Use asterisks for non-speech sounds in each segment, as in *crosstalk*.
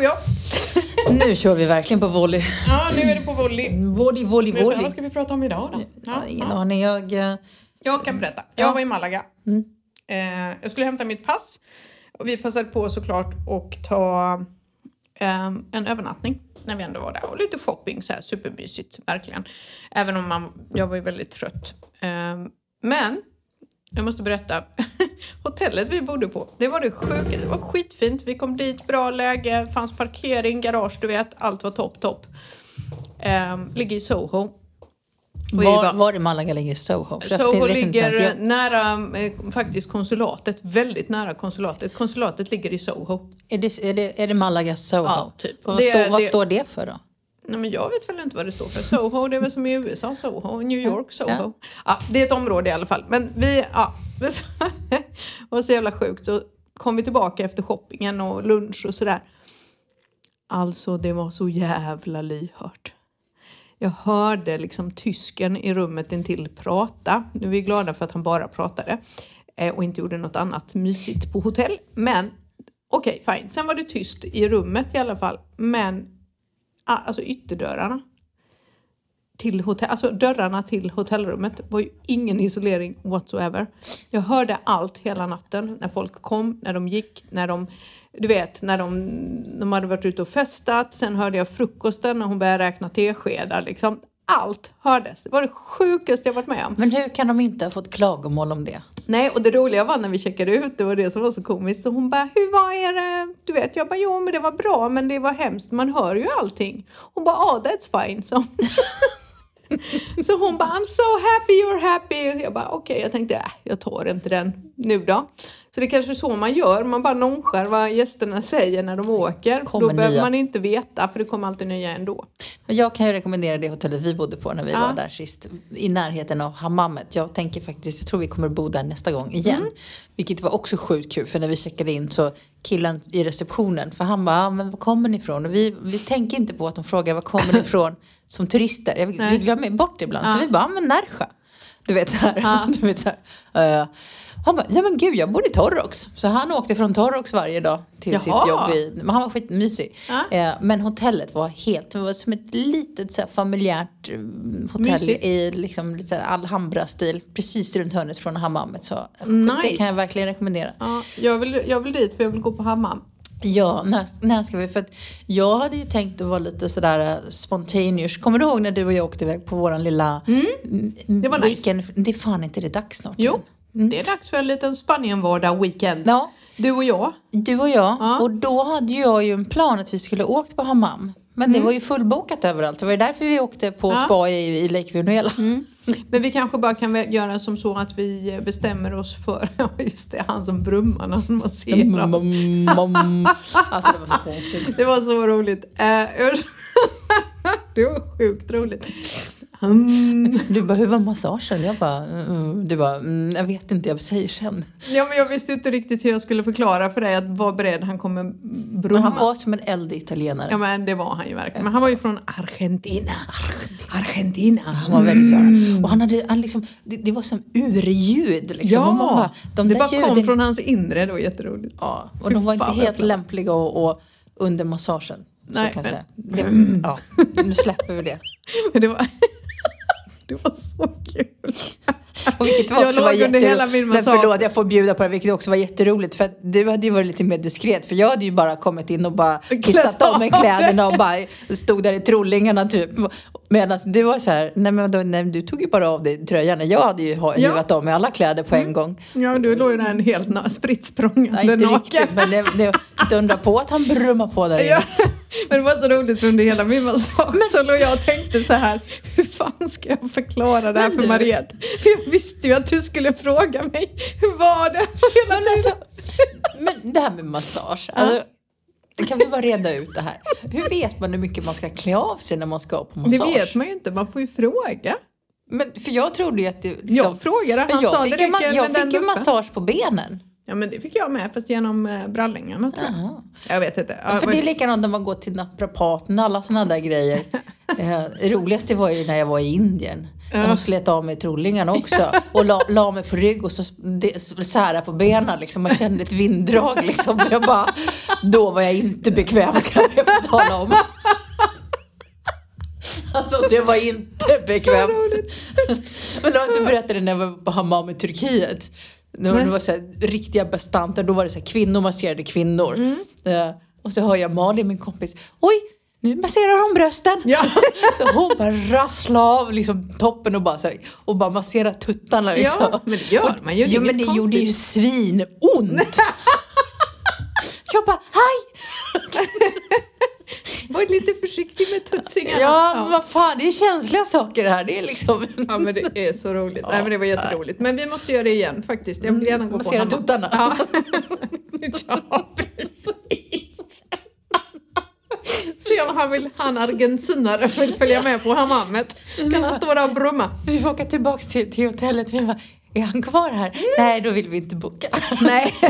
Ja! Nu kör vi verkligen på volley. Ja, nu är det på volley. Volley, volley, volley. vad ska vi prata om idag då? Ja, ingen aning. Jag... eh, Jag kan berätta. Jag Ja. var i Malaga. Mm. Eh, jag skulle hämta mitt pass. Och vi passade på såklart att ta eh, en övernattning när vi ändå var där. Och lite shopping, så här supermysigt, verkligen. Även om man, jag var ju väldigt trött. Eh, men jag måste berätta. *laughs* Hotellet vi bodde på, det var det sjuka. Det var skitfint. Vi kom dit, bra läge, fanns parkering, garage, du vet. Allt var topp, topp. Eh, ligger i Soho. Var, var- i Malaga ligger Soho? Soho ligger nära eh, faktiskt konsulatet, väldigt nära konsulatet. Konsulatet ligger i Soho. Är det, är, det, är det Malaga Soho? Ja, typ. Vad, Det- står, vad det- står det för då? Nej, men jag vet väl inte vad det står för. Soho, det är väl som i USA, Soho, New York, Soho. Ja. Ja. det är ett område i alla fall. Men vi, ja, *laughs* det var så jävla sjukt. Så kom vi tillbaka efter shoppingen och lunch och sådär. Alltså det var så jävla lyhört. Jag hörde liksom tysken i rummet intill prata. Nu är vi glada för att han bara pratade eh, och inte gjorde något annat mysigt på hotell. Men okej, fine. Sen var det tyst i rummet i alla fall. Men ah, alltså ytterdörrarna till hotell, alltså dörrarna till hotellrummet var ju ingen isolering whatsoever. Jag hörde allt hela natten när folk kom, när de gick, när de, du vet, när de, de hade varit ute och festat. Sen hörde jag frukosten när hon började räkna teskedar liksom. Allt hördes. Det var det sjukaste jag varit med om. Men hur kan de inte ha fått klagomål om det? Nej, och det roliga var när vi checkade ut, det var det som var så komiskt. Så hon bara, hur var er, du vet, jag bara, jo men det var bra men det var hemskt, man hör ju allting. Hon bara, oh that's fine. Så, *laughs* så hon bara, I'm so happy you're happy. Jag bara, okej, jag tänkte, äh, jag tar inte den nu då. Så det är kanske är så man gör, man bara nonchar vad gästerna säger när de åker. Kommer då behöver nya. man inte veta, för det kommer alltid nya ändå. Men jag kan ju rekommendera det hotellet vi bodde på när vi Ja. var där sist. I närheten av hammamet. Jag tänker faktiskt, jag tror vi kommer bo där nästa gång igen. Mm. Vilket var också sjukt kul för när vi checkade in så killen i receptionen, för han bara, ah, men var kommer ni ifrån? Och vi, vi tänker inte på att de frågar var kommer ni *laughs* ifrån som turister. Jag, vi glömmer bort det ibland. Ja. Så vi bara, ah, men Närsjö. Du vet så här. Ja. *laughs* Du vet, så här. Eh, han bara, ja men gud jag bor i Torrox. Så han åkte från Torrox varje dag till Jaha. sitt jobb. I, men han var skitmysig. Ja. Eh, men hotellet var helt, det var som ett litet så här, familjärt eh, hotell Mysigt. i liksom, lite Alhambra-stil. Precis runt hörnet från hammamet. Så Det Nice. kan jag verkligen rekommendera. Ja, jag, vill, jag vill dit för jag vill gå på hammam. Ja, när, när ska vi? För att jag hade ju tänkt att vara lite sådär eh, spontaneous. Kommer du ihåg när du och jag åkte iväg på våran lilla mm. Det var nice. weekend? Det är fan inte det dags snart. Jo, än. det är dags för en liten Spanien-vardag-weekend. Ja, Du och jag. du och jag. Ja. Och då hade jag ju en plan att vi skulle åkt på hammam. Men det var ju fullbokat överallt. Det var ju därför vi åkte på Mm. Ja. spa i, i Lake Venezuela. Men vi kanske bara kan göra som så att vi bestämmer oss för, *laughs* ja just det, han som brummar när han masserar Mm, oss. mm, mm. *laughs* Alltså det var så konstigt. Det var så roligt. Eh, *laughs* det var sjukt roligt. Mm. Du bara, hur var massagen? Jag bara, mm, du bara, mm, jag vet inte, jag säger sen. Ja, men jag visste inte riktigt hur jag skulle förklara för dig att var beredd, han kommer Men brumma. han var som en eldig italienare. Ja men det var han ju verkligen. Men han var ju från Argentina. Argentina. Han var väldigt så här. Och han hade, han liksom, det, det var som urljud liksom. Ja, bara, de det bara kom ljuden- från hans inre, det var jätteroligt. Ja, och Fy de var inte helt lämpliga och, och under massagen. Nej, men-. Det, ja, nu släpper vi det. *laughs* Men det var, det var så kul. *laughs* Och vilket var Jag också låg var under hela min Men förlåt, jag får bjuda på det, vilket också var jätteroligt. För att du hade ju varit lite mer diskret. För jag hade ju bara kommit in och bara kissat av mig. kläderna och *laughs* bara stod där i trollingarna typ. Medan du var så här, nej men då, nej, du tog ju bara av dig tröjan. Jag hade ju ha- Ja. hivat av mig alla kläder på en gång. Ja, du låg ju där en helt spritt språngande inte naken. riktigt, men det, det, inte undra på att han brummar på där. *laughs* Ja, men det var så roligt för under hela min massage så låg jag och tänkte så här, hur fan ska jag förklara det här Men för du- Mariette? För jag visste ju att du skulle fråga mig, hur var det? Hela Men, tiden. alltså, men det här med massage. Alltså, kan vi bara reda ut det här? Hur vet man hur mycket man ska klä av sig när man ska på det massage? vet man ju inte, man får ju fråga. Men, för jag trodde ju att det... Liksom, Jag frågade, han jag sa det räcker jag den fick ju massage på benen. Ja men det fick jag med fast genom eh, brallängarna tror jag. Jaha. Jag vet inte. Ja, För men- det är likadant när man går till naprapaten, alla sådana där grejer. *laughs* Eh, det roligaste var ju när jag var i Indien. De slet av mig trollingarna också och la, la mig på rygg och så sära på benen liksom. Man kände ett vinddrag liksom. Jag bara, då var jag inte bekväm ska jag få tala om. Alltså det var inte bekvämt. Men då berättat det när jag var på hammam i Turkiet. Det var, det var så här, riktiga bestanter, då var det så här, kvinnor masserade kvinnor. Mm. Eh, och så hör jag Malin, min kompis, oj nu masserar hon brösten. Ja. *laughs* så hon bara rasslade av liksom, toppen och bara, så här, och bara masserade tuttarna. Liksom. Ja, men det gör man ju. Det Jo men det gjorde ju konstigt. svinont. *laughs* jag bara, hej! *laughs* Var lite försiktig med tutsingarna. Ja, men vad fan, det är känsliga saker det här. Det är liksom... Ja men det är så roligt. Nej men det var jätteroligt. Men vi måste göra det igen faktiskt. Jag vill gärna gå på Massera tuttarna. Ja. ja precis. Se om han vill, han argentinare vill följa med på hammamet. Kan han stå där och brumma? Vi får åka tillbaks till, till hotellet. Vi bara, är han kvar här? Nej, då vill vi inte boka. Nej, *laughs*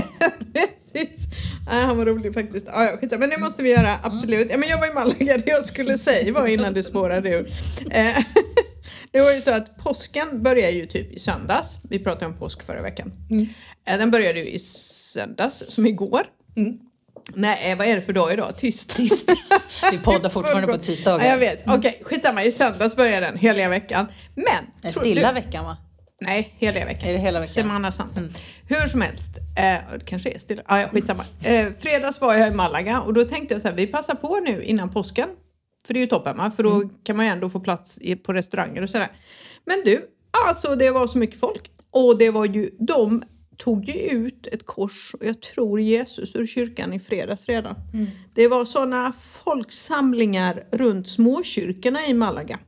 precis. Nej, han var rolig faktiskt. Ja, ja, men det måste vi göra, absolut. Ja, men jag var i Malaga, det jag skulle säga var innan det spårade ur. Eh, *laughs* Det var ju så att påsken börjar ju typ i söndags. Vi pratade om påsk förra veckan. Eh, Den började ju i söndags, som igår. Nej, vad är det för dag idag? Tisdag. Tisdag. *laughs* Vi poddar fortfarande på tisdagar. Ja, jag vet. Okej, skitsamma. I söndags börjar den, heliga veckan. Men... Stilla du- veckan va? Nej, heliga veckan. Är det hela veckan? Semana Santa. Hur som helst, eh, kanske är stilla. Ah, ja, skitsamma. Eh, fredags var jag i Malaga och då tänkte jag så här, vi passar på nu innan påsken. För det är ju toppen va? För då kan man ju ändå få plats i, på restauranger och sådär. Men du, alltså det var så mycket folk. Och det var ju, de tog ju ut ett kors och jag tror Jesus ur kyrkan i fredags redan. Det var sådana folksamlingar runt småkyrkorna i Malaga.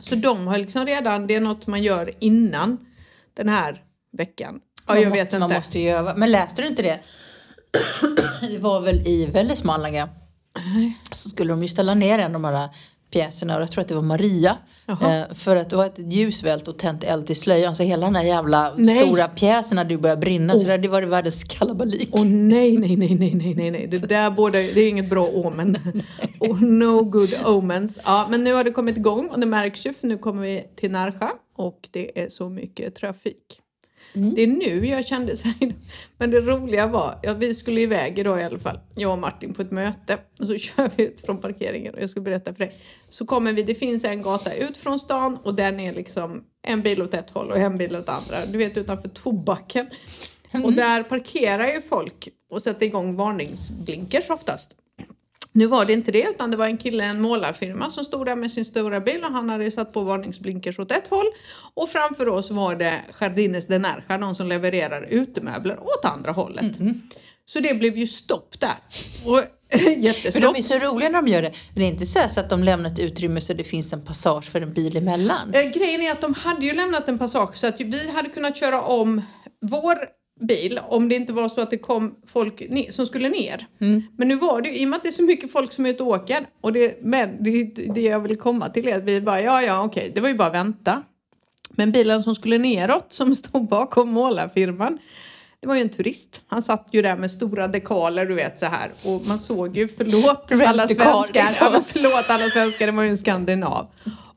Så de har liksom redan, det är något man gör innan den här veckan. Ja, Man jag måste, vet inte. Man måste ju öva. Men läste du inte det? *clears throat* det var väl i Vällers Malaga. Så skulle de ju ställa ner en av de här pjäserna och jag tror att det var Maria. Eh, för att det var ett ljusvält och tänt eld i slöjan. Så hela den här jävla Nej. stora pjäsen hade ju börjat brinna. Så det hade varit världens kalabalik. Åh nej, nej, nej, nej, nej, nej, nej. Det där borde, det är inget bra omen. oh, no good omens. Ja, men nu har det kommit igång och det märks ju för nu kommer vi till Närsjö och det är så mycket trafik. Det är nu jag kände så här, *laughs* men det roliga var, ja, vi skulle iväg idag i alla fall, jag och Martin på ett möte och så *laughs* kör vi ut från parkeringen och jag ska berätta för dig. Så kommer vi, det finns en gata ut från stan och den är liksom en bil åt ett håll och en bil åt andra. Du vet utanför tobaken. Och där parkerar ju folk och sätter igång varningsblinkers oftast. Nu var det inte det utan det var en kille, en målarfirma som stod där med sin stora bil och han hade satt på varningsblinkers åt ett håll. Och framför oss var det Jardines de Nerja, någon som levererar utemöbler åt andra hållet. Så det blev ju stopp där. Och *laughs* För jättestopp. de är så roliga när de gör det. Det är inte så, så att de lämnar ett utrymme så det finns en passage för en bil emellan. Eh, Grejen är att de hade ju lämnat en passage så att vi hade kunnat köra om vår bil om det inte var så att det kom folk ne- som skulle ner. Men nu var det ju, i och med att det är så mycket folk som är ute och åker, och det, men det, det jag vill komma till är att vi bara, ja ja okej, det var ju bara att vänta. Men bilen som skulle neråt, som stod bakom målarfirman, det var ju en turist. Han satt ju där med stora dekaler, du vet så här. Och man såg ju, förlåt alla svenskar, liksom. ja, förlåt alla svenskar, det var ju en skandinav.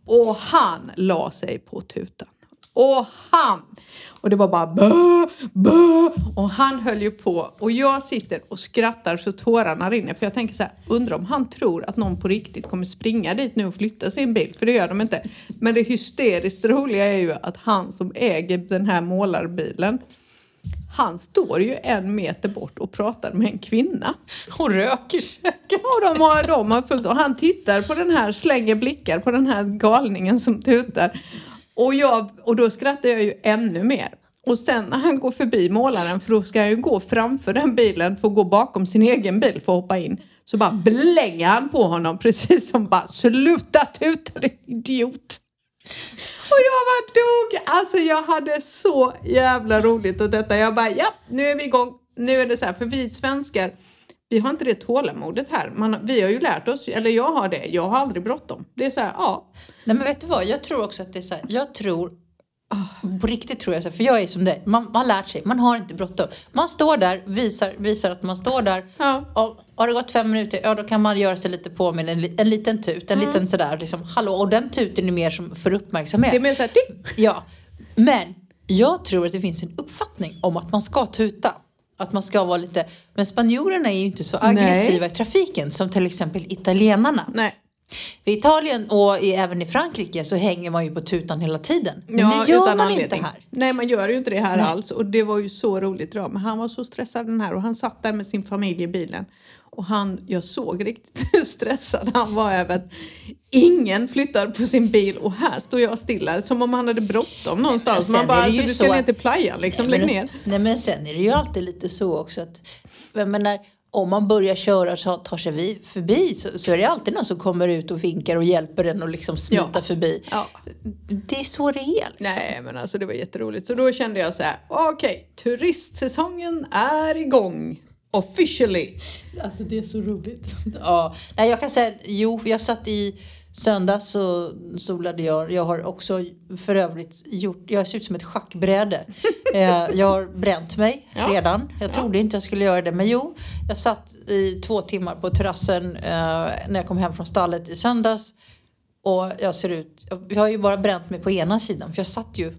Och han la sig på tutan. Och han! Och det var bara bö, bö. Och han höll ju på. Och jag sitter och skrattar så tårarna rinner. För jag tänker så här, undrar om han tror att någon på riktigt kommer springa dit nu och flytta sin bil. För det gör de inte. Men det hysteriskt roliga är ju att han som äger den här målarbilen han står ju en meter bort och pratar med en kvinna. Hon röker säkert. Och de har, de har fullt, och han tittar på den här, slänger blickar på den här galningen som tutar. Och, jag, och då skrattar jag ju ännu mer. Och sen när han går förbi målaren, för då ska han ju gå framför den bilen för att gå bakom sin egen bil för att hoppa in. Så bara blänger han på honom precis som bara sluta tuta din idiot. Och jag bara dog. Alltså jag hade så jävla roligt åt detta. Jag bara ja, nu är vi igång. Nu är det så här, för vi svenskar, vi har inte det tålamodet här. Man, vi har ju lärt oss, eller jag har det, jag har aldrig bråttom. Det är så här, ja. Nej men vet du vad, jag tror också att det är så här, jag tror På riktigt tror jag så. För jag är som dig. Man, man har lärt sig. Man har inte bråttom. Man står där, visar, visar att man står där. Ja. Och har det gått fem minuter, ja då kan man göra sig lite på med en, en liten tut. En liten sådär liksom, hallå. Och den tuten är mer som för uppmärksamhet. Det är mer såhär! Ja, men jag tror att det finns en uppfattning om att man ska tuta. Att man ska vara lite... Men spanjorerna är ju inte så aggressiva i trafiken som till exempel italienarna. Nej. I Italien och i, även i Frankrike så hänger man ju på tutan hela tiden. Men Ja, det gör man anledning. inte här. Nej, man gör ju inte det här Nej. alls. Och det var ju så roligt idag. Men han var så stressad den här och han satt där med sin familj i bilen. Och han, jag såg riktigt hur *laughs* stressad han var över att ingen flyttar på sin bil och här står jag stilla som om han hade bråttom någonstans. Man bara, alltså, du ska ner att- till playan liksom, Nej, lägg men, ner. nej men sen är det ju alltid lite så också att jag menar, om man börjar köra så tar sig vi förbi så, så är det alltid någon som kommer ut och vinkar och hjälper en och liksom smita Ja. förbi. Ja. Det är så det är. Liksom. Nej men alltså det var jätteroligt. Så då kände jag så här, okej, turistsäsongen är igång. Officially. Alltså det är så roligt. ja. Nej jag kan säga, jo jag satt i söndags så solade jag. Jag har också för övrigt gjort, jag ser ut som ett schackbräde. *laughs* Eh, jag har bränt mig Ja. redan. Jag trodde inte jag skulle göra det men jo. Jag satt i två timmar på terrassen eh, när jag kom hem från stallet i söndags. Och jag ser ut, jag har ju bara bränt mig på ena sidan för jag satt ju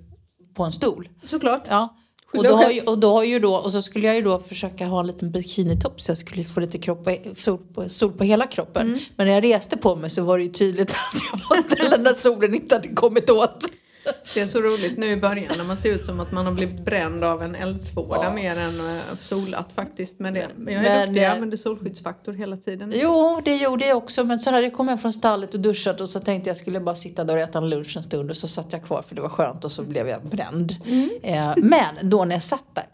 på en stol. Såklart. Ja. Och då, har ju, *laughs* och då har ju då, och så skulle jag ju då försöka ha en liten bikinitopp så jag skulle få lite kropp, sol, på, sol på hela kroppen. Mm. Men när jag reste på mig så var det ju tydligt *laughs* att jag var ställen där solen inte hade kommit åt. *laughs* Det är så roligt nu i början när man ser ut som att man har blivit bränd av en eldsvåda Ja. mer än uh, solat faktiskt. Men, det, men jag är Men, duktig, jag eh, använder solskyddsfaktor hela tiden. Jo, det gjorde jag också. Men så hade jag kommit hem från stallet och duschat och så tänkte jag skulle bara sitta där och äta en lunch en stund och så satt jag kvar för det var skönt och så blev jag bränd. Mm. Eh, men då när jag satt där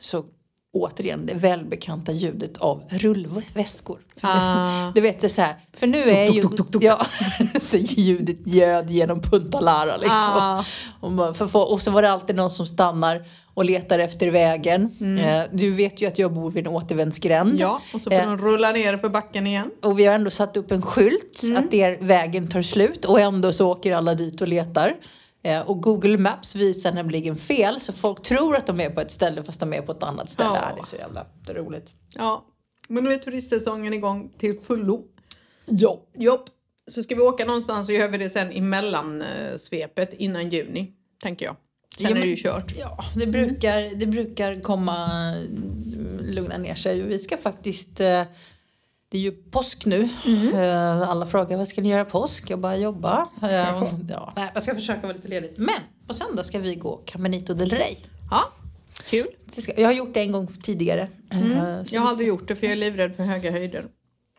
så återigen det välbekanta ljudet av rullväskor. Ah. *laughs* Du vet det så här, för nu är ju... tuk, tuk, tuk. Ja, *laughs* så ljudet ljöd genom Punta Lara liksom. Ah. Och, man, för, och så var det alltid någon som stannar och letar efter vägen. Eh, du vet ju att jag bor vid en återvändsgränd. Mm. Ja, och så får Eh, de rulla ner för backen igen. och vi har ändå satt upp en skylt Mm. att der vägen tar slut och ändå så åker alla dit och letar. Eh, och Google Maps visar nämligen fel så folk tror att de är på ett ställe fast de är på ett annat ställe. Ja. Det är så jävla roligt. Ja, men nu är turistsäsongen igång till fullo. Ja. Jopp. Så ska vi åka någonstans så gör vi det sen i mellansvepet innan juni, tänker jag. Sen Jo, är det ju kört. Ja, det brukar, det brukar komma mm, lugna ner sig. Vi ska faktiskt... eh, Det är ju påsk nu. Eh, Alla frågar vad ska ni göra påsk? Jag bara jobba. Eh, Ja, nej, jag ska försöka vara lite ledig. Men på söndag ska vi gå Caminito del Rey. Ja, kul. Det Jag har gjort det en gång tidigare. Eh, så Jag det- har aldrig gjort det för jag är livrädd för höga höjder.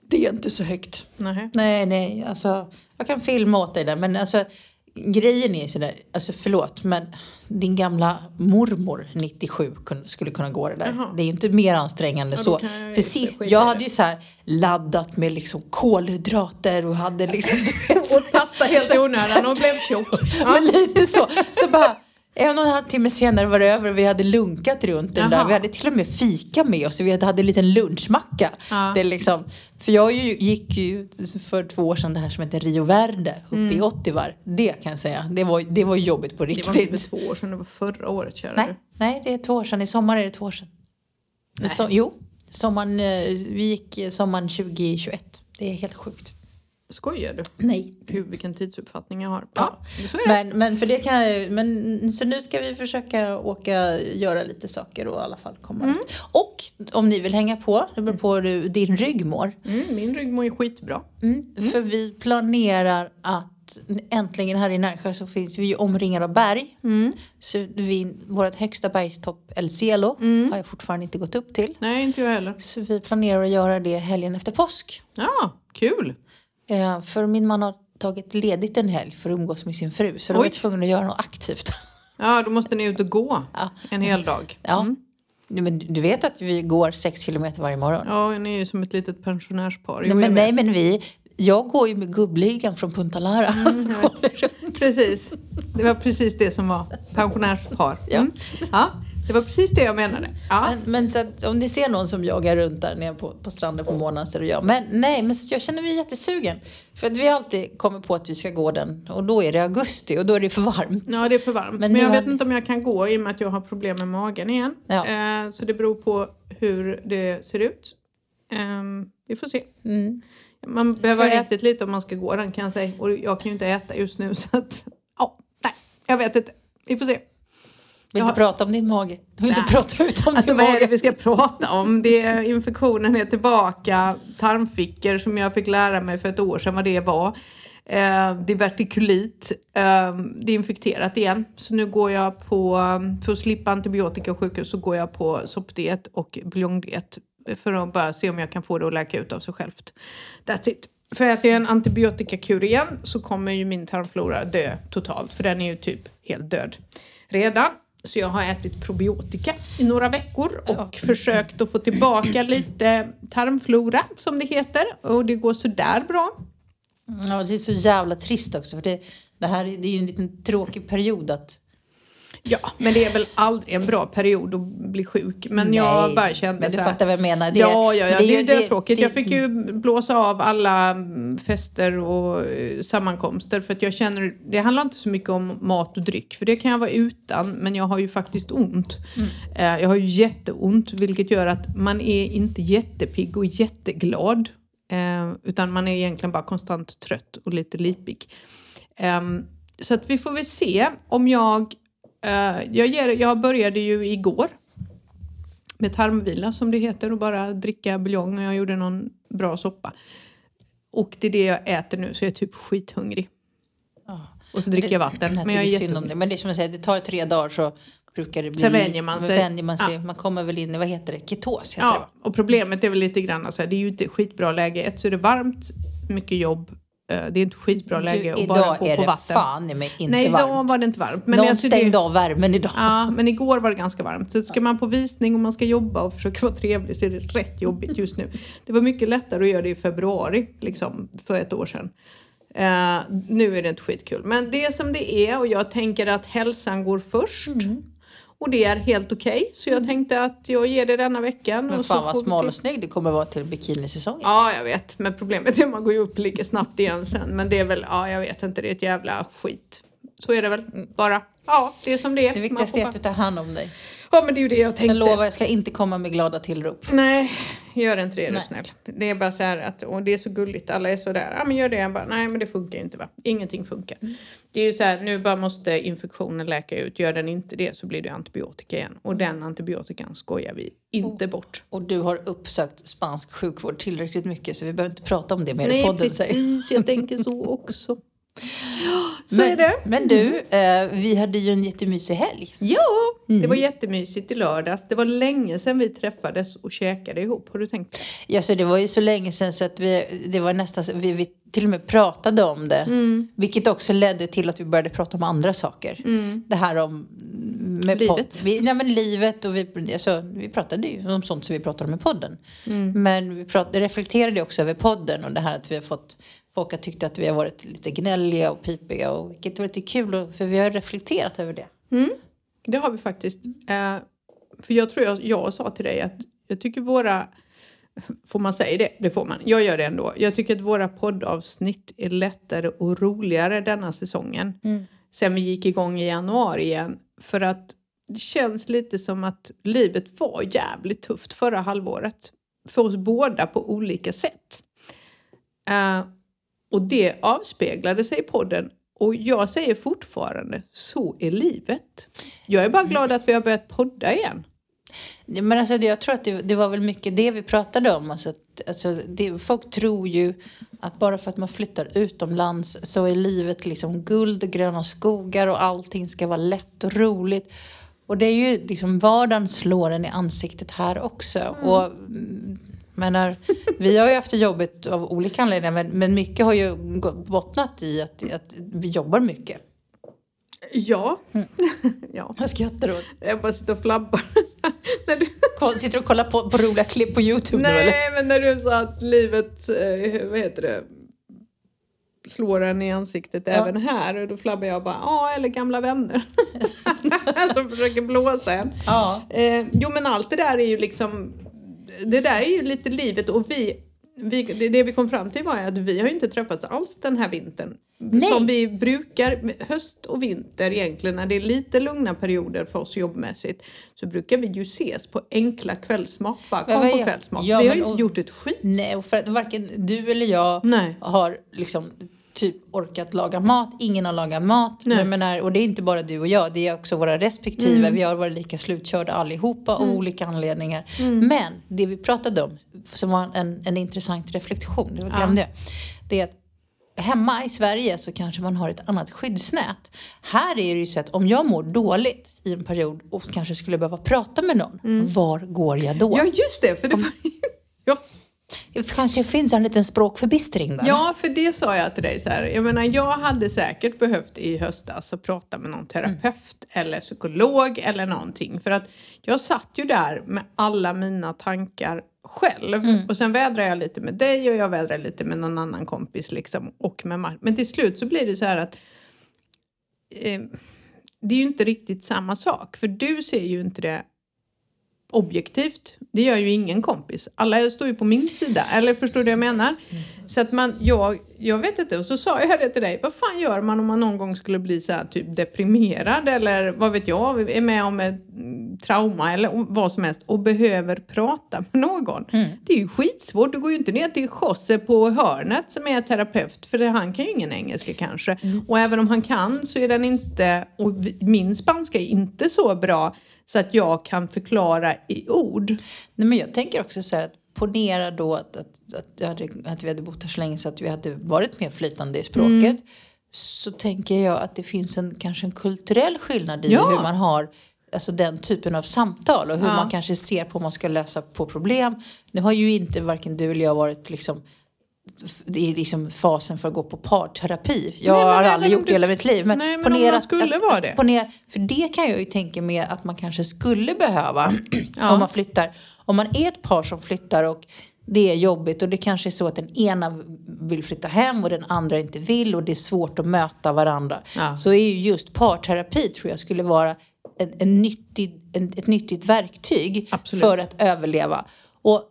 Det är inte så högt. Nej. Nej, nej, alltså jag kan filma åt dig där men alltså grejen är sådär, alltså förlåt men din gamla mormor 97 kun- skulle kunna gå det där. Jaha. Det är inte mer ansträngande Ja, så. För sist, jag hade ju så här laddat med liksom kolhydrater och hade liksom Åt *laughs* pasta helt i onödan och blev tjock. *laughs* Ja. men lite så. Så bara en och en halv timme senare var det över och vi hade lunkat runt den Jaha. där. Vi hade till och med fika med oss. Vi hade, hade en liten lunchmacka. Ja. Det är liksom, för jag ju, gick ju för två år sedan det här som heter Rio Verde uppe i Ottivar. Det kan jag säga. Det var, det var jobbigt på Mm. Det riktigt. var inte för två år sedan, det var förra året kära nej, nej, det är två år sedan. I sommar är det två år sedan. Nej. Så, jo, sommaren, eh, vi gick eh, sommaren 2021. Det är helt sjukt. Skojar du? Nej. Gud vilken tidsuppfattning jag har. Ja. Ja, så är det. Men, men för det kan jag men Så nu ska vi försöka åka, göra lite saker och i alla fall komma ut. Och om ni vill hänga på, det beror på hur din rygg mår. Mm, min rygg mår ju skitbra. Mm. För vi planerar att äntligen här i Närsjö så finns vi ju omringade av berg. Så vi, vårt högsta bergstopp El Cielo har jag fortfarande inte gått upp till. Nej, inte jag heller. Så vi planerar att göra det helgen efter påsk. Ja, kul. Eh, för min man har tagit ledigt en helg för att umgås med sin fru. Så då var Oj. jag tvungen att göra något aktivt. *laughs* Ja, då måste ni ut och gå Ja. en hel dag. Ja. Nej, Men du vet att vi går sex kilometer varje morgon? Ja, ni är ju som ett litet pensionärspar. Jo, nej, men, nej men vi, jag går ju med gubbligan från Punta Lara. Mm, *laughs* Precis. Det var precis det som var pensionärspar. Ja. Mm. Ja. Det var precis det jag menade. Ja. Men, men så att, om ni ser någon som jagar runt där nere på, på stranden på morgonen så är det jag. Men nej, men så jag känner mig jättesugen. För att vi har alltid kommit på att vi ska gå den och då är det augusti och då är det för varmt. Ja, det är för varmt. Men Men, jag vet hade- inte om jag kan gå i och med att jag har problem med magen igen. Ja. Eh, så det beror på hur det ser ut. Ehm, vi får se. Mm. Man behöver ha Hörni. ätit lite om man ska gå den kan jag säga. Och jag kan ju inte äta just nu så att... Ja, nej. Jag vet inte. Vi får se. Vill du prata om din mage? Du vill inte prata ut om Alltså din vad är det mage? vi ska prata om? Det är, infektionen är tillbaka. Tarmfickor som jag fick lära mig för ett år sedan vad det var. Eh, divertikulit. Eh, det är infekterat igen. Så nu går jag på, för att slippa antibiotika och sjukhus så går jag på soppdiet och buljongdiet. För att bara se om jag kan få det att läka ut av sig självt. That's it. För att det är en antibiotikakur igen så kommer ju min tarmflora dö totalt. För den är ju typ helt död redan. Så jag har ätit probiotika i några veckor och försökt att få tillbaka *clears throat* lite tarmflora som det heter. Och det går sådär bra. Ja, det är så jävla trist också. För det, det här är- det är ju en liten tråkig period att... Ja, men det är väl aldrig en bra period att bli sjuk. Men jag Nej, bara kände Men du så här. fattar vad jag menar. Det, ja, ja, ja, men det är ju det- dötråkigt. det- Jag fick ju blåsa av alla mm, fester och eh, sammankomster för att jag känner, det handlar inte så mycket om mat och dryck för det kan jag vara utan men jag har ju faktiskt ont. Mm. Eh, Jag har ju jätteont vilket gör att man är inte jättepigg och jätteglad eh, utan man är egentligen bara konstant trött och lite lipig. Ehm, Så att vi får väl se om jag, jag, ger, jag började ju igår med tarmvila som det heter och bara dricka buljong och jag gjorde någon bra soppa. Och det är det jag äter nu så jag är typ skithungrig. Ja. Och så dricker jag vatten. Men jag är synd om det. Men det är som jag säger, det tar tre dagar så brukar det bli... Sen vänjer man sig. Vänjer man, sig. man kommer väl in i, vad heter det, ketos heter det? Ja, och problemet är väl lite grann så här, det är ju inte skitbra läge. Ett så är det varmt, mycket jobb. Eh, Det är inte skitbra läge Du, att bara idag gå är på det vatten. fan i mig inte Nej, idag varmt. var det inte varmt. Men Någon alltså det- stängde av värmen idag. Ja, men igår var det ganska varmt. Så ska man på visning och man ska jobba och försöka vara trevlig så är det rätt jobbigt just nu. Det var mycket lättare att göra det i februari, liksom, för ett år sedan. Eh, nu är det inte skitkul. Men det är som det är och jag tänker att hälsan går först. Mm. Och det är helt okej. Så jag tänkte att jag ger det denna veckan. Men och fan så vad smal och snygg du kommer vara till bikinisäsongen. Ja, jag vet. Men problemet är att man går ju upp lika snabbt igen sen. Men det är väl, ja, jag vet inte, det är ett jävla skit. Så är det väl bara. Ja, det är som det är. Det viktigaste är att du tar hand om dig. Ja, men det är ju det jag tänkte. Jag lovar, jag ska inte komma med glada tillrop. Nej, gör inte det är du Nej. snäll. Det är bara så här att, och det är så gulligt, alla är så där, ja men gör det. Jag bara, nej men det funkar ju inte va. Ingenting funkar. Mm. Det är ju så här, nu bara måste infektionen läka ut. Gör den inte det så blir det antibiotika igen. Och den antibiotikan skojar vi inte bort. Och du har uppsökt spansk sjukvård tillräckligt mycket så vi behöver inte prata om det mer i Nej podden. jag. precis, jag tänker så också. Så men, är det. Men du, eh, vi hade ju en jättemysig helg. Ja, Mm. det var jättemysigt i lördags. Det var länge sedan vi träffades och käkade ihop. Har du tänkt? Ja, så det var ju så länge sedan så att vi, det var nästan, vi, vi till och med pratade om det. Mm. Vilket också ledde till att vi började prata om andra saker. Det här om... Med Livet. Vi, nej, men livet och vi, alltså, vi pratade ju om sånt som vi pratade om i podden. Mm. Men vi prat, reflekterade också över podden och det här att vi har fått folk har tyckt att vi har varit lite gnälliga och pipiga. Och, vilket var lite kul för vi har reflekterat över det. Det har vi faktiskt. Eh, för jag tror jag, jag sa till dig att jag tycker våra... Får man säga det? Det får man. Jag gör det ändå. Jag tycker att våra poddavsnitt är lättare och roligare denna säsongen. Sen vi gick igång i januari igen. För att det känns lite som att livet var jävligt tufft förra halvåret. För oss båda på olika sätt. Eh, och det avspeglade sig i podden. Och jag säger fortfarande, så är livet. Jag är bara glad att vi har börjat podda igen. Men alltså, jag tror att det, det var väl mycket det vi pratade om. Alltså, att, alltså, det, folk tror ju att bara för att man flyttar utomlands så är livet liksom guld och gröna skogar och allting ska vara lätt och roligt. Och det är ju liksom vardagen slår en i ansiktet här också. Och mm, menar, vi har ju haft det jobbigt av olika anledningar men, men mycket har ju bottnat i att, att vi jobbar mycket. Ja. *laughs* ja. Vad skrattar åt? Jag bara sitter och flabbar. *laughs* när du, Sitter du och kollar på, på roliga klipp på Youtube nu eller? nej, men när du sa att livet, eh, vad heter det, slår en i ansiktet även här. Och då flabbar jag bara, ja, eller gamla vänner. *laughs* som försöker blåsa en. Ja. Eh, jo men allt det där är ju liksom, det där är ju lite livet och vi, vi det, det vi kom fram till var att vi har ju inte träffats alls den här vintern. Nej. Som vi brukar, höst och vinter egentligen, när det är lite lugna perioder för oss jobbmässigt, så brukar vi ju ses på enkla kvällsmat. Bara kom på kvällsmat. Ja, vi har men ju inte och- gjort ett skit. Nej, och för att varken du eller jag Nej. har liksom typ orkat laga mat. Ingen har lagat mat. Nej. Jag menar, och det är inte bara du och jag, det är också våra respektive. Vi har varit lika slutkörda allihopa av olika anledningar. Men det vi pratade om, som var en, en intressant reflektion, det var- glömde jag. Det är att hemma i Sverige så kanske man har ett annat skyddsnät. Här är det ju så att om jag mår dåligt i en period och kanske skulle behöva prata med någon, var går jag då? Ja just det, för det var... *laughs* ja. Det kanske finns en liten språkförbistring där. Ja, för det sa jag till dig så här. Jag menar, jag hade säkert behövt i höstas att prata med någon terapeut eller psykolog eller någonting. För att jag satt ju där med alla mina tankar själv. Och sen vädrade jag lite med dig och jag vädrade lite med någon annan kompis liksom. Och med Mark. Men till slut så blir det så här att eh, det är ju inte riktigt samma sak. För du ser ju inte det objektivt. Det gör ju ingen kompis. Alla står ju på min sida. Eller förstår du vad jag menar? Så att man, jag, jag vet inte. Och så sa jag det till dig. Vad fan gör man om man någon gång skulle bli så här typ deprimerad eller vad vet jag, är med om ett mm, trauma eller vad som helst och behöver prata med någon. Det är ju skitsvårt. Du går ju inte ner till Josse på hörnet som är terapeut för han kan ju ingen engelska kanske. Och även om han kan så är den inte, och min spanska är inte så bra så att jag kan förklara i ord. Nej, men jag tänker också så här att ponera då att, att, att, hade, att vi hade bott här så länge så att vi hade varit mer flytande i språket. Mm. Så tänker jag att det finns en, kanske en kulturell skillnad i Ja. hur man har alltså den typen av samtal och hur Ja. man kanske ser på om man ska lösa på problem. Nu har ju inte varken du eller jag varit liksom i liksom fasen för att gå på parterapi. Jag Nej, men har även aldrig om gjort det hela mitt liv. Men, Nej, men om ponera man att- skulle att, vara att, det. Ponera, för det kan jag ju tänka mig att man kanske skulle behöva *clears throat* Ja. om man flyttar. Om man är ett par som flyttar och det är jobbigt och det kanske är så att den ena vill flytta hem och den andra inte vill och det är svårt att möta varandra. Ja. Så är ju just parterapi tror jag skulle vara en, en nyttig, en, ett nyttigt verktyg Absolut. för att överleva. Och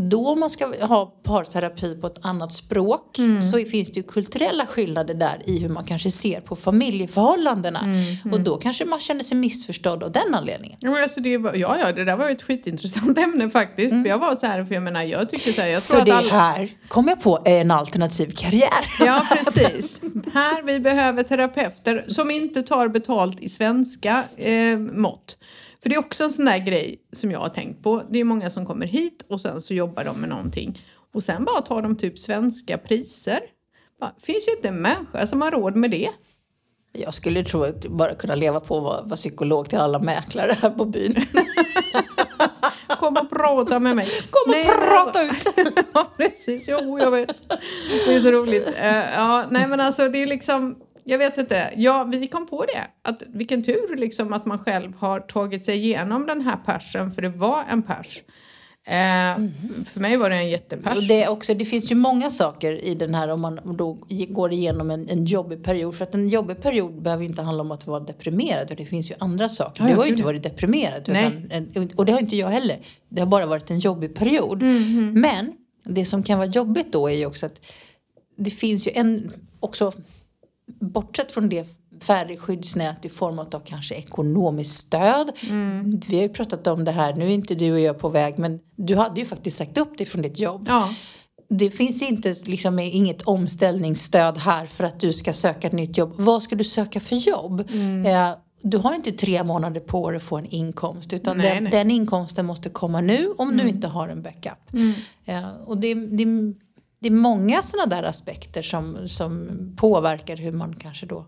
då man ska ha parterapi på ett annat språk Mm. så finns det ju kulturella skillnader där i hur man kanske ser på familjeförhållandena. Mm, Och då kanske man känner sig missförstådd av den anledningen. Ja, men alltså det, var, ja, ja, det där var ju ett skitintressant ämne faktiskt. För jag var så här, för jag menar, jag tycker så här, jag tror Så det alla... här kom jag på är en alternativ karriär. Ja, precis. Här vi behöver terapeuter som inte tar betalt i svenska eh, mått. För det är också en sån där grej som jag har tänkt på. Det är många som kommer hit och sen så jobbar de med någonting. Och sen bara tar de typ svenska priser. Bara, finns ju inte en människa som har råd med det. Jag skulle tro att bara kunna leva på att vara, vara psykolog till alla mäklare här på byn. *laughs* Kom och prata med mig. Kom och Nej, prata alltså- *laughs* ja, precis. Jo, jag vet. Det är så roligt. Eh, ja, nej, men alltså det är liksom... Jag vet inte. Ja, vi kom på det. Att, vilken tur liksom att man själv har tagit sig igenom den här persen, för det var en pers. Eh, För mig var det en jättepers. Och det, är också, det finns ju många saker i den här om man då går igenom en, en jobbig period. För att en jobbig period behöver ju inte handla om att vara deprimerad. Och det finns ju andra saker. Ja, du har ju inte varit deprimerad. Utan och det har inte jag heller. Det har bara varit en jobbig period. Mm, Men det som kan vara jobbigt då är ju också att det finns ju en också bortsett från det färdig skyddsnät i form av kanske ekonomiskt stöd. Mm. Vi har ju pratat om det här, nu är inte du och jag på väg men du hade ju faktiskt sagt upp dig från ditt jobb. Ja. Det finns inte, liksom, inget omställningsstöd här för att du ska söka ett nytt jobb. Vad ska du söka för jobb? Mm. Eh, du har inte tre månader på dig att få en inkomst utan Nej, den, nej. den inkomsten måste komma nu om du inte har en backup. Mm. Eh, och det, det, det är många sådana där aspekter som, som påverkar hur man kanske då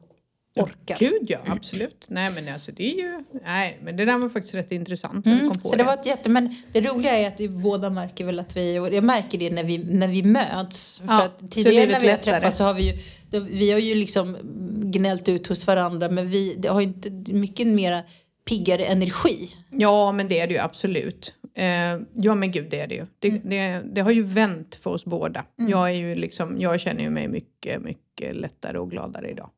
orkar. Gud ja, absolut. Nej men alltså det är ju... Nej men det där var faktiskt rätt intressant när vi Mm, kom på så det var ett jätte, men det roliga är att vi båda märker väl att vi, och jag märker det när vi, när vi möts. Ja, för att tidigare när vi har träffats så har vi ju, då, vi har ju liksom gnällt ut hos varandra men vi det har inte mycket mera piggare energi. Ja, men det är det ju absolut. Eh, ja, men gud, det är det ju. Det, det, det har ju vänt för oss båda. Jag, är ju liksom, jag känner ju mig mycket, mycket lättare och gladare idag.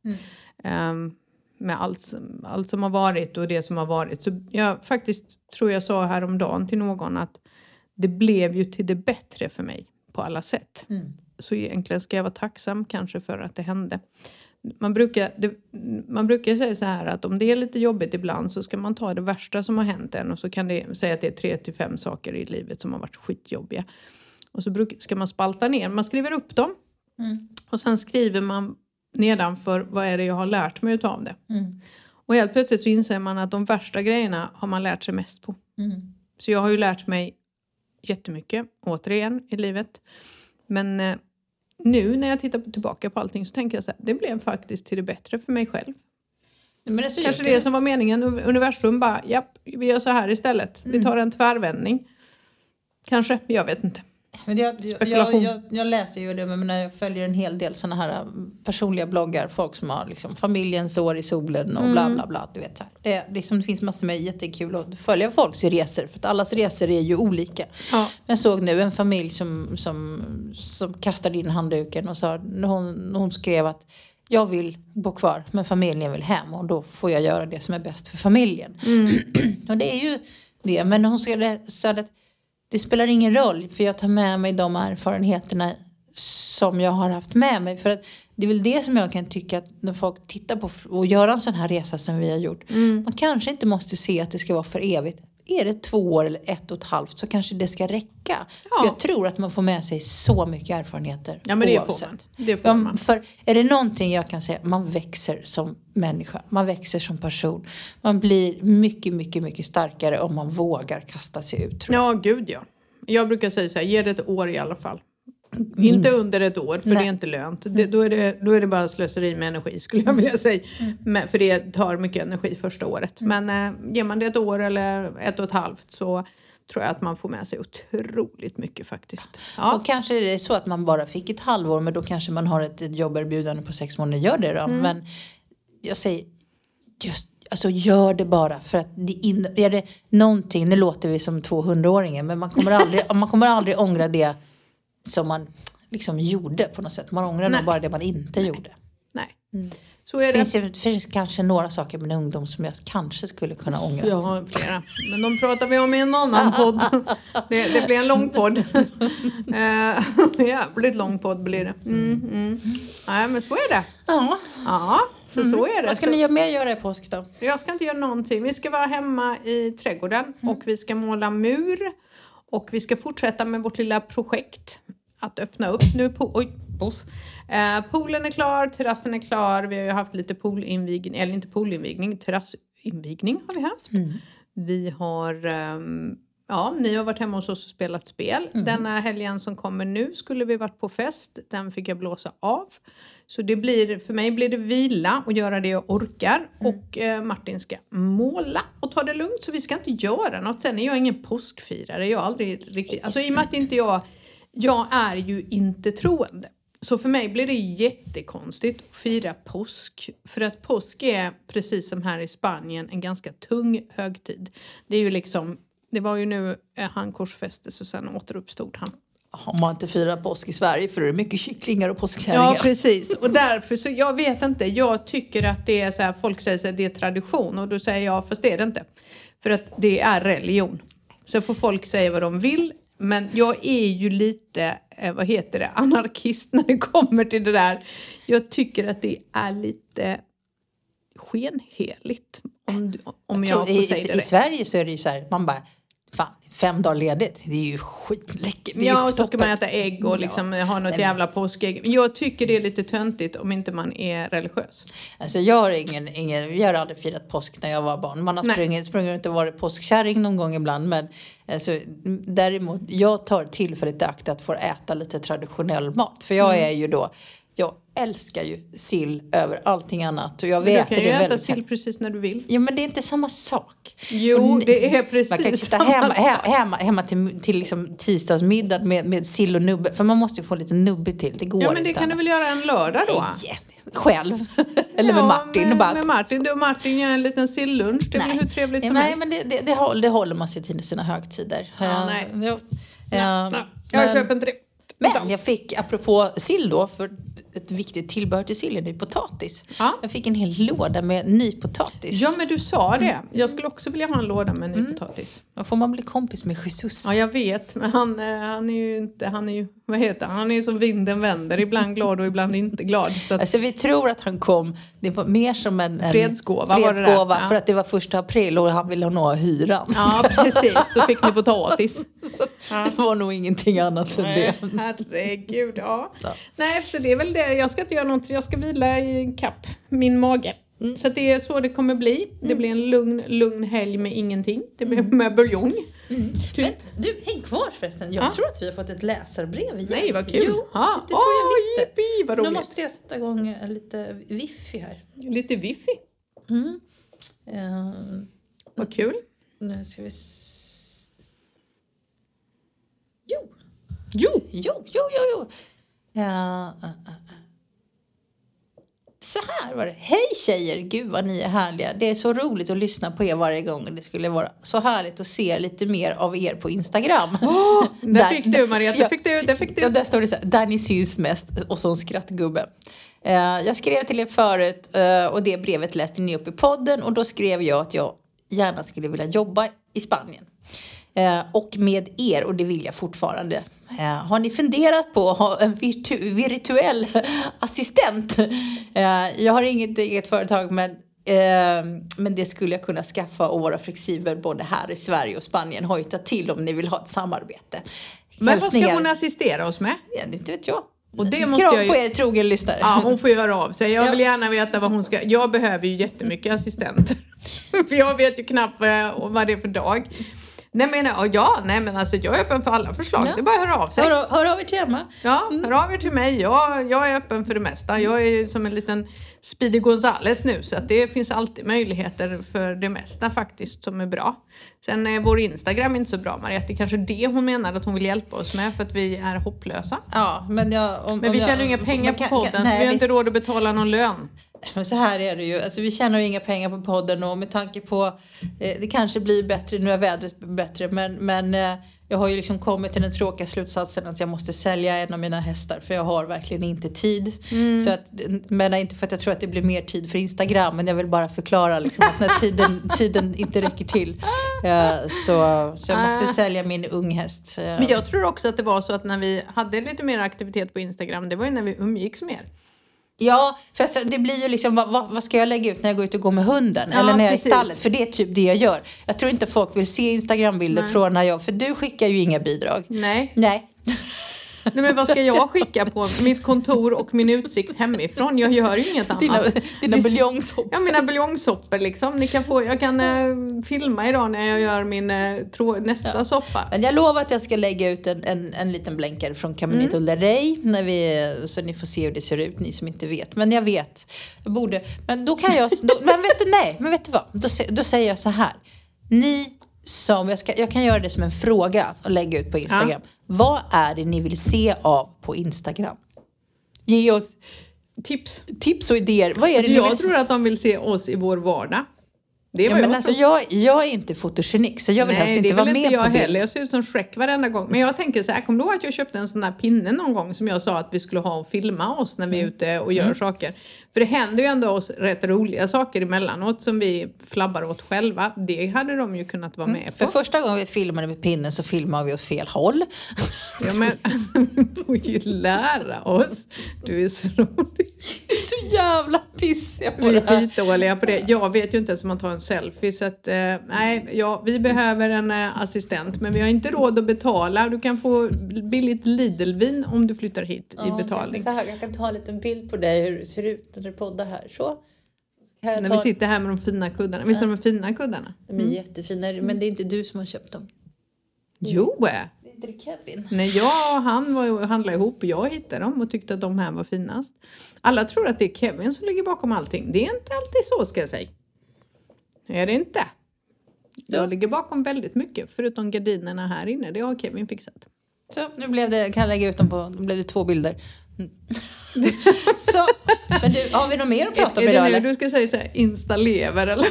Ehm, med allt, allt som har varit och det som har varit. Så jag faktiskt tror jag sa häromdagen till någon att det blev ju till det bättre för mig på alla sätt. Mm. Så egentligen ska jag vara tacksam kanske för att det hände. Man brukar, det, man brukar säga så här att om det är lite jobbigt ibland så ska man ta det värsta som har hänt en och så kan det säga att det är tre till fem saker i livet som har varit skitjobbiga. Och så bruk, ska man spalta ner, man skriver upp dem Mm. och sen skriver man nedanför vad är det jag har lärt mig utav det. Mm. Och helt plötsligt så inser man att de värsta grejerna har man lärt sig mest på. Mm. Så jag har ju lärt mig jättemycket, återigen, i livet. Men eh, nu när jag tittar tillbaka på allting så tänker jag så här, det blev faktiskt till det bättre för mig själv. Men alltså, Kanske jag det som var meningen, universum bara, japp, vi gör så här istället. Vi tar en tvärvändning. Kanske, jag vet inte. Men jag, jag, jag, jag, läser ju det, men jag följer en hel del såna här um, personliga bloggar. Folk som har liksom familjens år i solen och bla bla bla. Du vet. Det, det, är som, det finns massor med jättekul att följa folks resor. För att allas resor är ju olika. Ja. Jag såg nu en familj som, som, som kastade in handduken och sa, hon, hon skrev att jag vill bo kvar men familjen vill hem och då får jag göra det som är bäst för familjen. *clears throat* och det är ju det. Men hon skrev så att det spelar ingen roll för jag tar med mig de erfarenheterna som jag har haft med mig. För att det är väl det som jag kan tycka att när folk tittar på och gör en sån här resa som vi har gjort. Man kanske inte måste se att det ska vara för evigt. Är det två år eller ett och ett halvt så kanske det ska räcka. Ja. För jag tror att man får med sig så mycket erfarenheter. Ja, men det får oavsett. man. Det får man. För är det någonting jag kan säga, man växer som människa. Man växer som person. Man blir mycket, mycket, mycket starkare om man vågar kasta sig ut. Ja, gud ja. Jag brukar säga så här, ge det ett år i alla fall. Inte under ett år, för Nej. det är inte lönt. Det, då, är det, då är det bara slöseri med energi skulle jag vilja säga. Men, för det tar mycket energi första året. Men äh, ger man det ett år eller ett och ett halvt så tror jag att man får med sig otroligt mycket faktiskt. Ja, Och kanske är det så att man bara fick ett halvår men då kanske man har ett jobberbjudande på sex månader. Gör det då. Mm. Men jag säger, just, alltså gör det bara. För att det in, är det någonting, nu låter vi som två hundraåringar men man kommer aldrig, *laughs* man kommer aldrig ångra det som man liksom gjorde på något sätt. Man ångrar Nej. nog bara det man inte gjorde. nej. Så är Det finns, det finns kanske några saker med ungdom som jag kanske skulle kunna ångra. Jag har flera. Men de pratar vi om i en annan podd. *laughs* Det, det blir en lång podd. Eh, *laughs* Jävligt lång podd blir det. Mm, mm. Nej men så är det. Ja. Ja, så så är det. Vad ska ni göra mer göra i påsk då? Jag ska inte göra någonting. Vi ska vara hemma i trädgården och vi ska måla mur. Och vi ska fortsätta med vårt lilla projekt att öppna upp nu. Po- oj, poff. Eh, poolen är klar, terrassen är klar. Vi har ju haft lite poolinvigning, eller inte poolinvigning, terrassinvigning har vi haft. Vi har, ehm, ja, ni har varit hemma hos oss och spelat spel. Denna helgen som kommer nu skulle vi varit på fest. Den fick jag blåsa av. Så det blir, för mig blir det vila och göra det jag orkar. Och eh, Martin ska måla och ta det lugnt. Så vi ska inte göra något. Sen är jag ingen påskfirare. Jag är aldrig riktigt, alltså i och med att inte jag, jag är ju inte troende. Så för mig blir det jättekonstigt att fira påsk. För att påsk är, precis som här i Spanien, en ganska tung högtid. Det är ju liksom, det var ju nu eh, han korsfästes och sen återuppstod han. Om man inte firar påsk i Sverige för det är mycket kycklingar och påskkärringar. Ja, precis. Och därför så, jag vet inte, jag tycker att det är så här, folk säger här, det är tradition och då säger jag, fast det är det inte. För att det är religion. Så får folk säga vad de vill. Men jag är ju lite, eh, vad heter det, *laughs* anarkist när det kommer till det där. Jag tycker att det är lite skenheligt. Om, om jag, tror, får säga i, det I rätt. Sverige så är det ju så här, man bara, fan, fem dagar ledigt, det är ju skitläckert. Ja, och så ska man äta ägg och liksom ha något Nej, jävla påskägg. Jag tycker det är lite töntigt om inte man är religiös. Alltså jag har ingen, ingen, jag har aldrig firat påsk när jag var barn. Man har Nej. sprungit, sprungit runt och varit påskkärring någon gång ibland. Men alltså, däremot, jag tar tillfället i akt att få äta lite traditionell mat. För Mm. jag är ju då, jag älskar ju sill över allting annat. Och jag Men du kan ju äta sill precis när du vill. Ja men det är inte samma sak. Jo, det är precis Man kan sitta samma hemma, sak. he, hemma, hemma till, till liksom tisdagsmiddag med, med sill och nubbe. För man måste ju få lite nubbe till. Det går Ja, men det inte kan du annars. väl göra en lördag då? Nej, själv. *laughs* Eller med Ja, Martin. Med, och bara, med Martin. Du och Martin gör en liten sillunch. Det är väl hur trevligt nej, som nej, helst. men det, det, det, håller, det håller man sig till i sina högtider. Ja, Eh, nej. jo. Ja, Eh, nej, jag men- köper inte det. Men jag fick, apropå sill då, för ett viktigt tillbehör till sillen, det är potatis. Ja. Jag fick en hel låda med nypotatis. Ja, men du sa det. Jag skulle också vilja ha en låda med nypotatis. Då får man bli kompis med Jesus. Ja, jag vet, men han, eh, han är ju inte, han är ju, vad heter han? Han är ju som vinden vänder, ibland glad och ibland inte glad. Så att, Alltså vi tror att han kom, det var mer som en, en Fredsgåva var det där. fredsgåva Ja. för att det var första april och han ville ha hyran. ja, precis, då fick ni potatis. *laughs* Det var nog ingenting annat än det. Nej, herregud, ja. Ja. Nej, så det är väl det. Jag ska inte göra något, jag ska vila i kapp min mage. Mm. Så det är så det kommer bli. Det blir en lugn, lugn helg med ingenting. Det blir med buljong. Men Typ. du, häng kvar förresten. Jag Ja. tror att vi har fått ett läsarbrev igen. Nej, vad kul. Jo, Ja. det tror jag visste. Jippi, vad Nu roligt. måste jag sätta igång eh, lite wifi här. Lite wiffi. Mm. Eh, Vad kul. nu ska vi... Jo, Jo! jo, jo, jo, jo. Ja, uh, uh, uh. Så här var det. Hej tjejer! Gud vad ni är härliga. Det är så roligt att lyssna på er varje gång. Det skulle vara så härligt att se lite mer av er på Instagram. Åh, *laughs* där, Där- fick du Maria, där Ja. fick du, där fick Ja, du. där står det så här, där ni syns mest och så en skrattgubbe. Eh, jag skrev till er förut eh, och det brevet läste ni upp i podden och då skrev jag att jag gärna skulle vilja jobba i Spanien. Eh, och med er och det vill jag fortfarande. Eh, har ni funderat på att ha en virtu- virtuell assistent? Eh, jag har inget eget företag men men det skulle jag kunna skaffa och vara flexibel både här i Sverige och Spanien. Hojta till om ni vill ha ett samarbete. Men vad ska hon assistera oss med? Ja, inte vet jag. Och det måste Krav jag ju- på er trogen lyssnare. Ja, hon får göra av sig. Jag Ja. vill gärna veta vad hon ska... Jag behöver ju jättemycket assistenter. *laughs* för jag vet ju knappt vad, jag, vad det är för dag. Nej men ja, nej men alltså jag är öppen för alla förslag. Ja. Det är bara att höra av sig. Hör, av- hör av er till Emma. Ja, hör av er till mig. Jag, jag är öppen för det mesta. Jag är som en liten Speedy Gonzales nu så att det finns alltid möjligheter för det mesta faktiskt som är bra. Sen är vår Instagram inte så bra Mariette. Det är kanske det hon menar att hon vill hjälpa oss med för att vi är hopplösa. Ja, men jag, om, Men vi tjänar ju inga pengar man på kan- podden kan- så nej, vi har vi- inte råd att betala någon lön. Men så här är det ju. Alltså, vi tjänar ju inga pengar på podden och med tanke på eh, det kanske blir bättre, nu är vädret bättre men, men eh, jag har ju liksom kommit till den tråkiga slutsatsen att jag måste sälja en av mina hästar för jag har verkligen inte tid. Mm. Så att, men inte för att jag tror att det blir mer tid för Instagram men jag vill bara förklara liksom att när tiden, *laughs* tiden inte räcker till eh, så, så jag måste Ah. sälja min unghäst. eh. Men jag tror också att det var så att när vi hade lite mer aktivitet på Instagram, det var ju när vi umgicks mer. Ja, för det blir ju liksom, vad, vad, ska jag lägga ut när jag går ut och går med hunden? Ja, eller när jag är i stallet? För det är typ det jag gör. Jag tror inte folk vill se Instagrambilder från när jag, för du skickar ju inga bidrag. Nej. Nej. Nej men vad ska jag skicka på mitt kontor och min utsikt hemifrån? Jag gör ju inget Dina, annat. dina buljongsoppor. Ja, mina buljongsoppor liksom. Ni kan få, jag kan eh, filma idag när jag gör min eh, trå, nästa soppa. Men jag lovar att jag ska lägga ut en, en, en liten blänkare från Caminito Mm. Rey när vi, så ni får se hur det ser ut, ni som inte vet. Men jag vet. Jag borde, men då kan jag, då, men vet du, nej, men vet du vad? Då, då säger jag så här. Ni som, jag, ska, jag kan göra det som en fråga och lägga ut på Instagram. Vad är det ni vill se av på Instagram? Ge oss Tips. tips och idéer. Vad är det Alltså, ni jag vill tror att de vill se oss i vår vardag. Det är Ja, men jag alltså, jag, jag är inte fotogenik så jag vill helst Nej, inte det är vara med inte jag på bild. heller. Jag ser ut som Shrek varenda gång. Men jag tänker så här, kommer du ihåg att jag köpte en sån där pinne någon gång som jag sa att vi skulle ha och filma oss när vi är Mm. ute och gör saker. För det händer ju ändå oss rätt roliga saker emellanåt som vi flabbar åt själva. Det hade de ju kunnat vara med Mm. För på. första gången vi filmade med pinnen så filmade vi åt fel håll. *laughs* Ja, men alltså, vi får ju lära oss. Du är så rolig. så jävla pissiga på Vi det är här. skitdåliga på det. Jag vet ju inte ens hur man tar en selfie så att eh, nej, ja, vi behöver en eh, assistent men vi har inte råd att betala. Du kan få billigt Lidl-vin om du flyttar hit i betalning. Jag kan ta en liten bild på dig hur det ser ut när du poddar här. Så. Jag När ta... vi sitter här med de fina kuddarna. Visst är de fina kuddarna? De är jättefina, men det är inte du som har köpt dem. Jo! Det är inte det Kevin. När jag och han var handlade ihop och jag hittade dem och tyckte att de här var finast. Alla tror att det är Kevin som ligger bakom allting. Det är inte alltid så ska jag säga. Är det inte? Jag Ja. ligger bakom väldigt mycket förutom gardinerna här inne. Det har Kevin fixat. Så nu blev det, kan jag lägga ut dem på, nu blev det två bilder. Mm. *laughs* så, men du, har vi något mer att prata om är idag det nu eller? du ska säga så här, instalever eller? *laughs*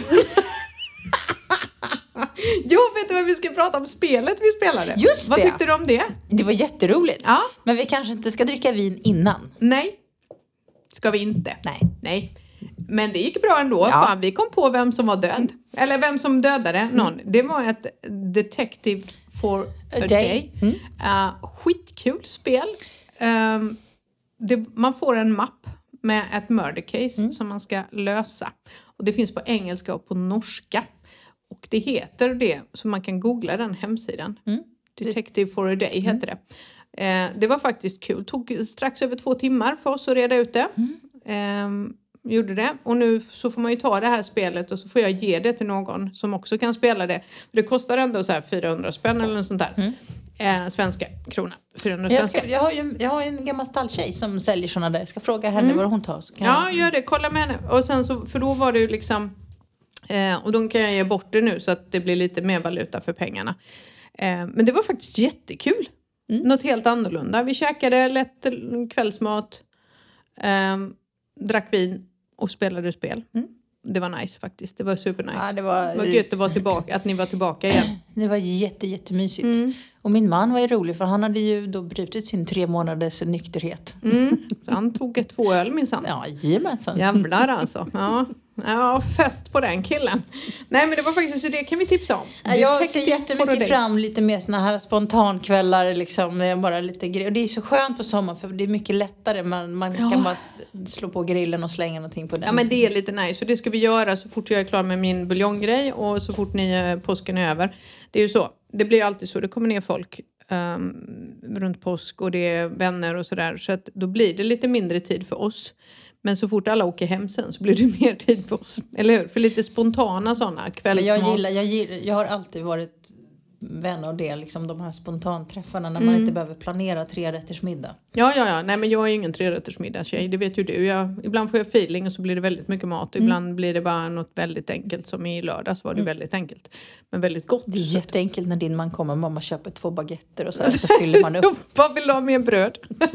jo, vet du vad vi ska prata om? Spelet vi spelade. Just vad det. tyckte du om det? Det var jätteroligt. Ja. Men vi kanske inte ska dricka vin innan. Nej. ska vi inte. Nej. Nej. Men det gick bra ändå. Ja. Fan, vi kom på vem som var död. Eller vem som dödade någon. Det var ett Detective for a, A day. day. Mm. Uh, skitkul spel. Ehm, det, man får en mapp med ett murder case Mm. som man ska lösa. Och det finns på engelska och på norska. Och det heter det, så man kan googla den hemsidan. Mm. Detective for a day heter det. Eh, det var faktiskt kul. tog strax över två timmar för oss att reda ut det. Mm. Ehm, gjorde det. Och nu så får man ju ta det här spelet och så får jag ge det till någon som också kan spela det. För det kostar ändå så här 400 spänn eller något sånt där. Eh, svenska krona. 400 Jag, ska, jag, har ju, jag har ju en gammal stalltjej som säljer sådana där. Jag ska fråga henne vad hon tar. Ja, jag, gör det. Kolla med henne. Och sen så, för då var det ju liksom... Eh, och då kan jag ge bort det nu så att det blir lite mer valuta för pengarna. Eh, men det var faktiskt jättekul. Något helt annorlunda. Vi käkade lätt kvällsmat, eh, drack vin och spelade spel. Det var nice faktiskt. Det var supernice. Ja, det var- var gött att, vara tillbaka, att ni var tillbaka igen. Det var jätte, jättemysigt. Och min man var ju rolig för han hade ju då brutit sin tre månaders nykterhet. Mm. Så *laughs* han tog ett två öl minsann. Ja, jajamensan. Jävlar *laughs* alltså. Ja. ja, fest på den killen. Nej men det var faktiskt så det kan vi tipsa om. Ja, Jag ser jättemycket fram lite mer såna här spontankvällar liksom. Bara lite gre- och det är så skönt på sommaren för det är mycket lättare. Man, man Ja. kan bara slå på grillen och slänga någonting på den. Ja men det är lite nice för det ska vi göra så fort jag är klar med min buljonggrej och så fort ni eh, påsken är över. Det är ju så. Det blir alltid så. Det kommer ner folk ehm, runt påsk och det är vänner och sådär. Så att då blir det lite mindre tid för oss. Men så fort alla åker hem sen så blir det *laughs* mer tid för oss. Eller hur? För lite spontana sådana Men kvällsmat. jag, gillar, jag, gillar, jag har alltid varit vän av det, liksom de här spontanträffarna när Mm. man inte behöver planera tre rätters middag. Ja, ja, ja. Nej, men jag är ingen trerättersmiddagstjej. Det vet ju du. Jag, ibland får jag feeling och så blir det väldigt mycket mat. Och ibland blir det bara något väldigt enkelt. Som i lördags var det väldigt enkelt. Men väldigt gott. Det är jätteenkelt när din man kommer, mamma köper två baguetter och så, här, så *laughs* fyller man upp. *laughs* Vad vill du ha med bröd? *laughs*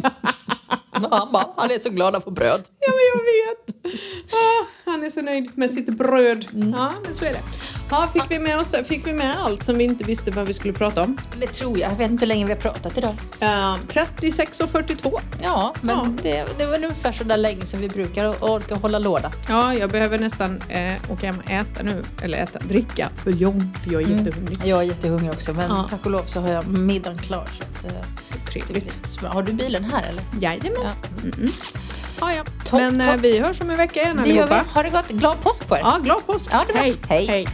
Han, bara, han är så glad att få bröd. Ja, men jag vet. Ah, han är så nöjd med sitt bröd. Ja, men så är det. Ja, fick, vi med oss, fick vi med allt som vi inte visste vad vi skulle prata om? Det tror jag. Jag vet inte hur länge vi har pratat idag. Uh, 36 och 42. Ja, men Ja. Det, det var ungefär så där länge som vi brukar orka hålla låda. Ja, jag behöver nästan eh, åka hem och äta nu. Eller äta, dricka buljong. För jag är jättehungrig. Jag är jättehungrig också, men Ja. tack och lov så har jag middagen klar. Så att, eh, Trevligt. Har du bilen här eller? Jajamän. Ja. Ja, ja. Topp, Men eh, topp. vi hörs om en vecka igen Det gör vi. allihopa. Ha det gott. Glad påsk på er. Ja, glad påsk. Ja, det. Hej. Hej. Hej.